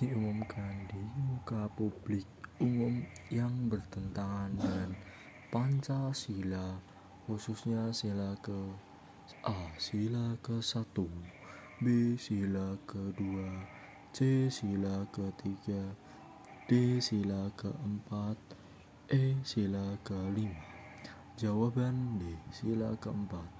diumumkan di muka publik umum yang bertentangan dengan Pancasila khususnya sila ke A. Sila ke-1 B. Sila ke-2 C. Sila ke-3 D. Sila ke-4 E. Sila ke-5 Jawaban D. Sila ke-4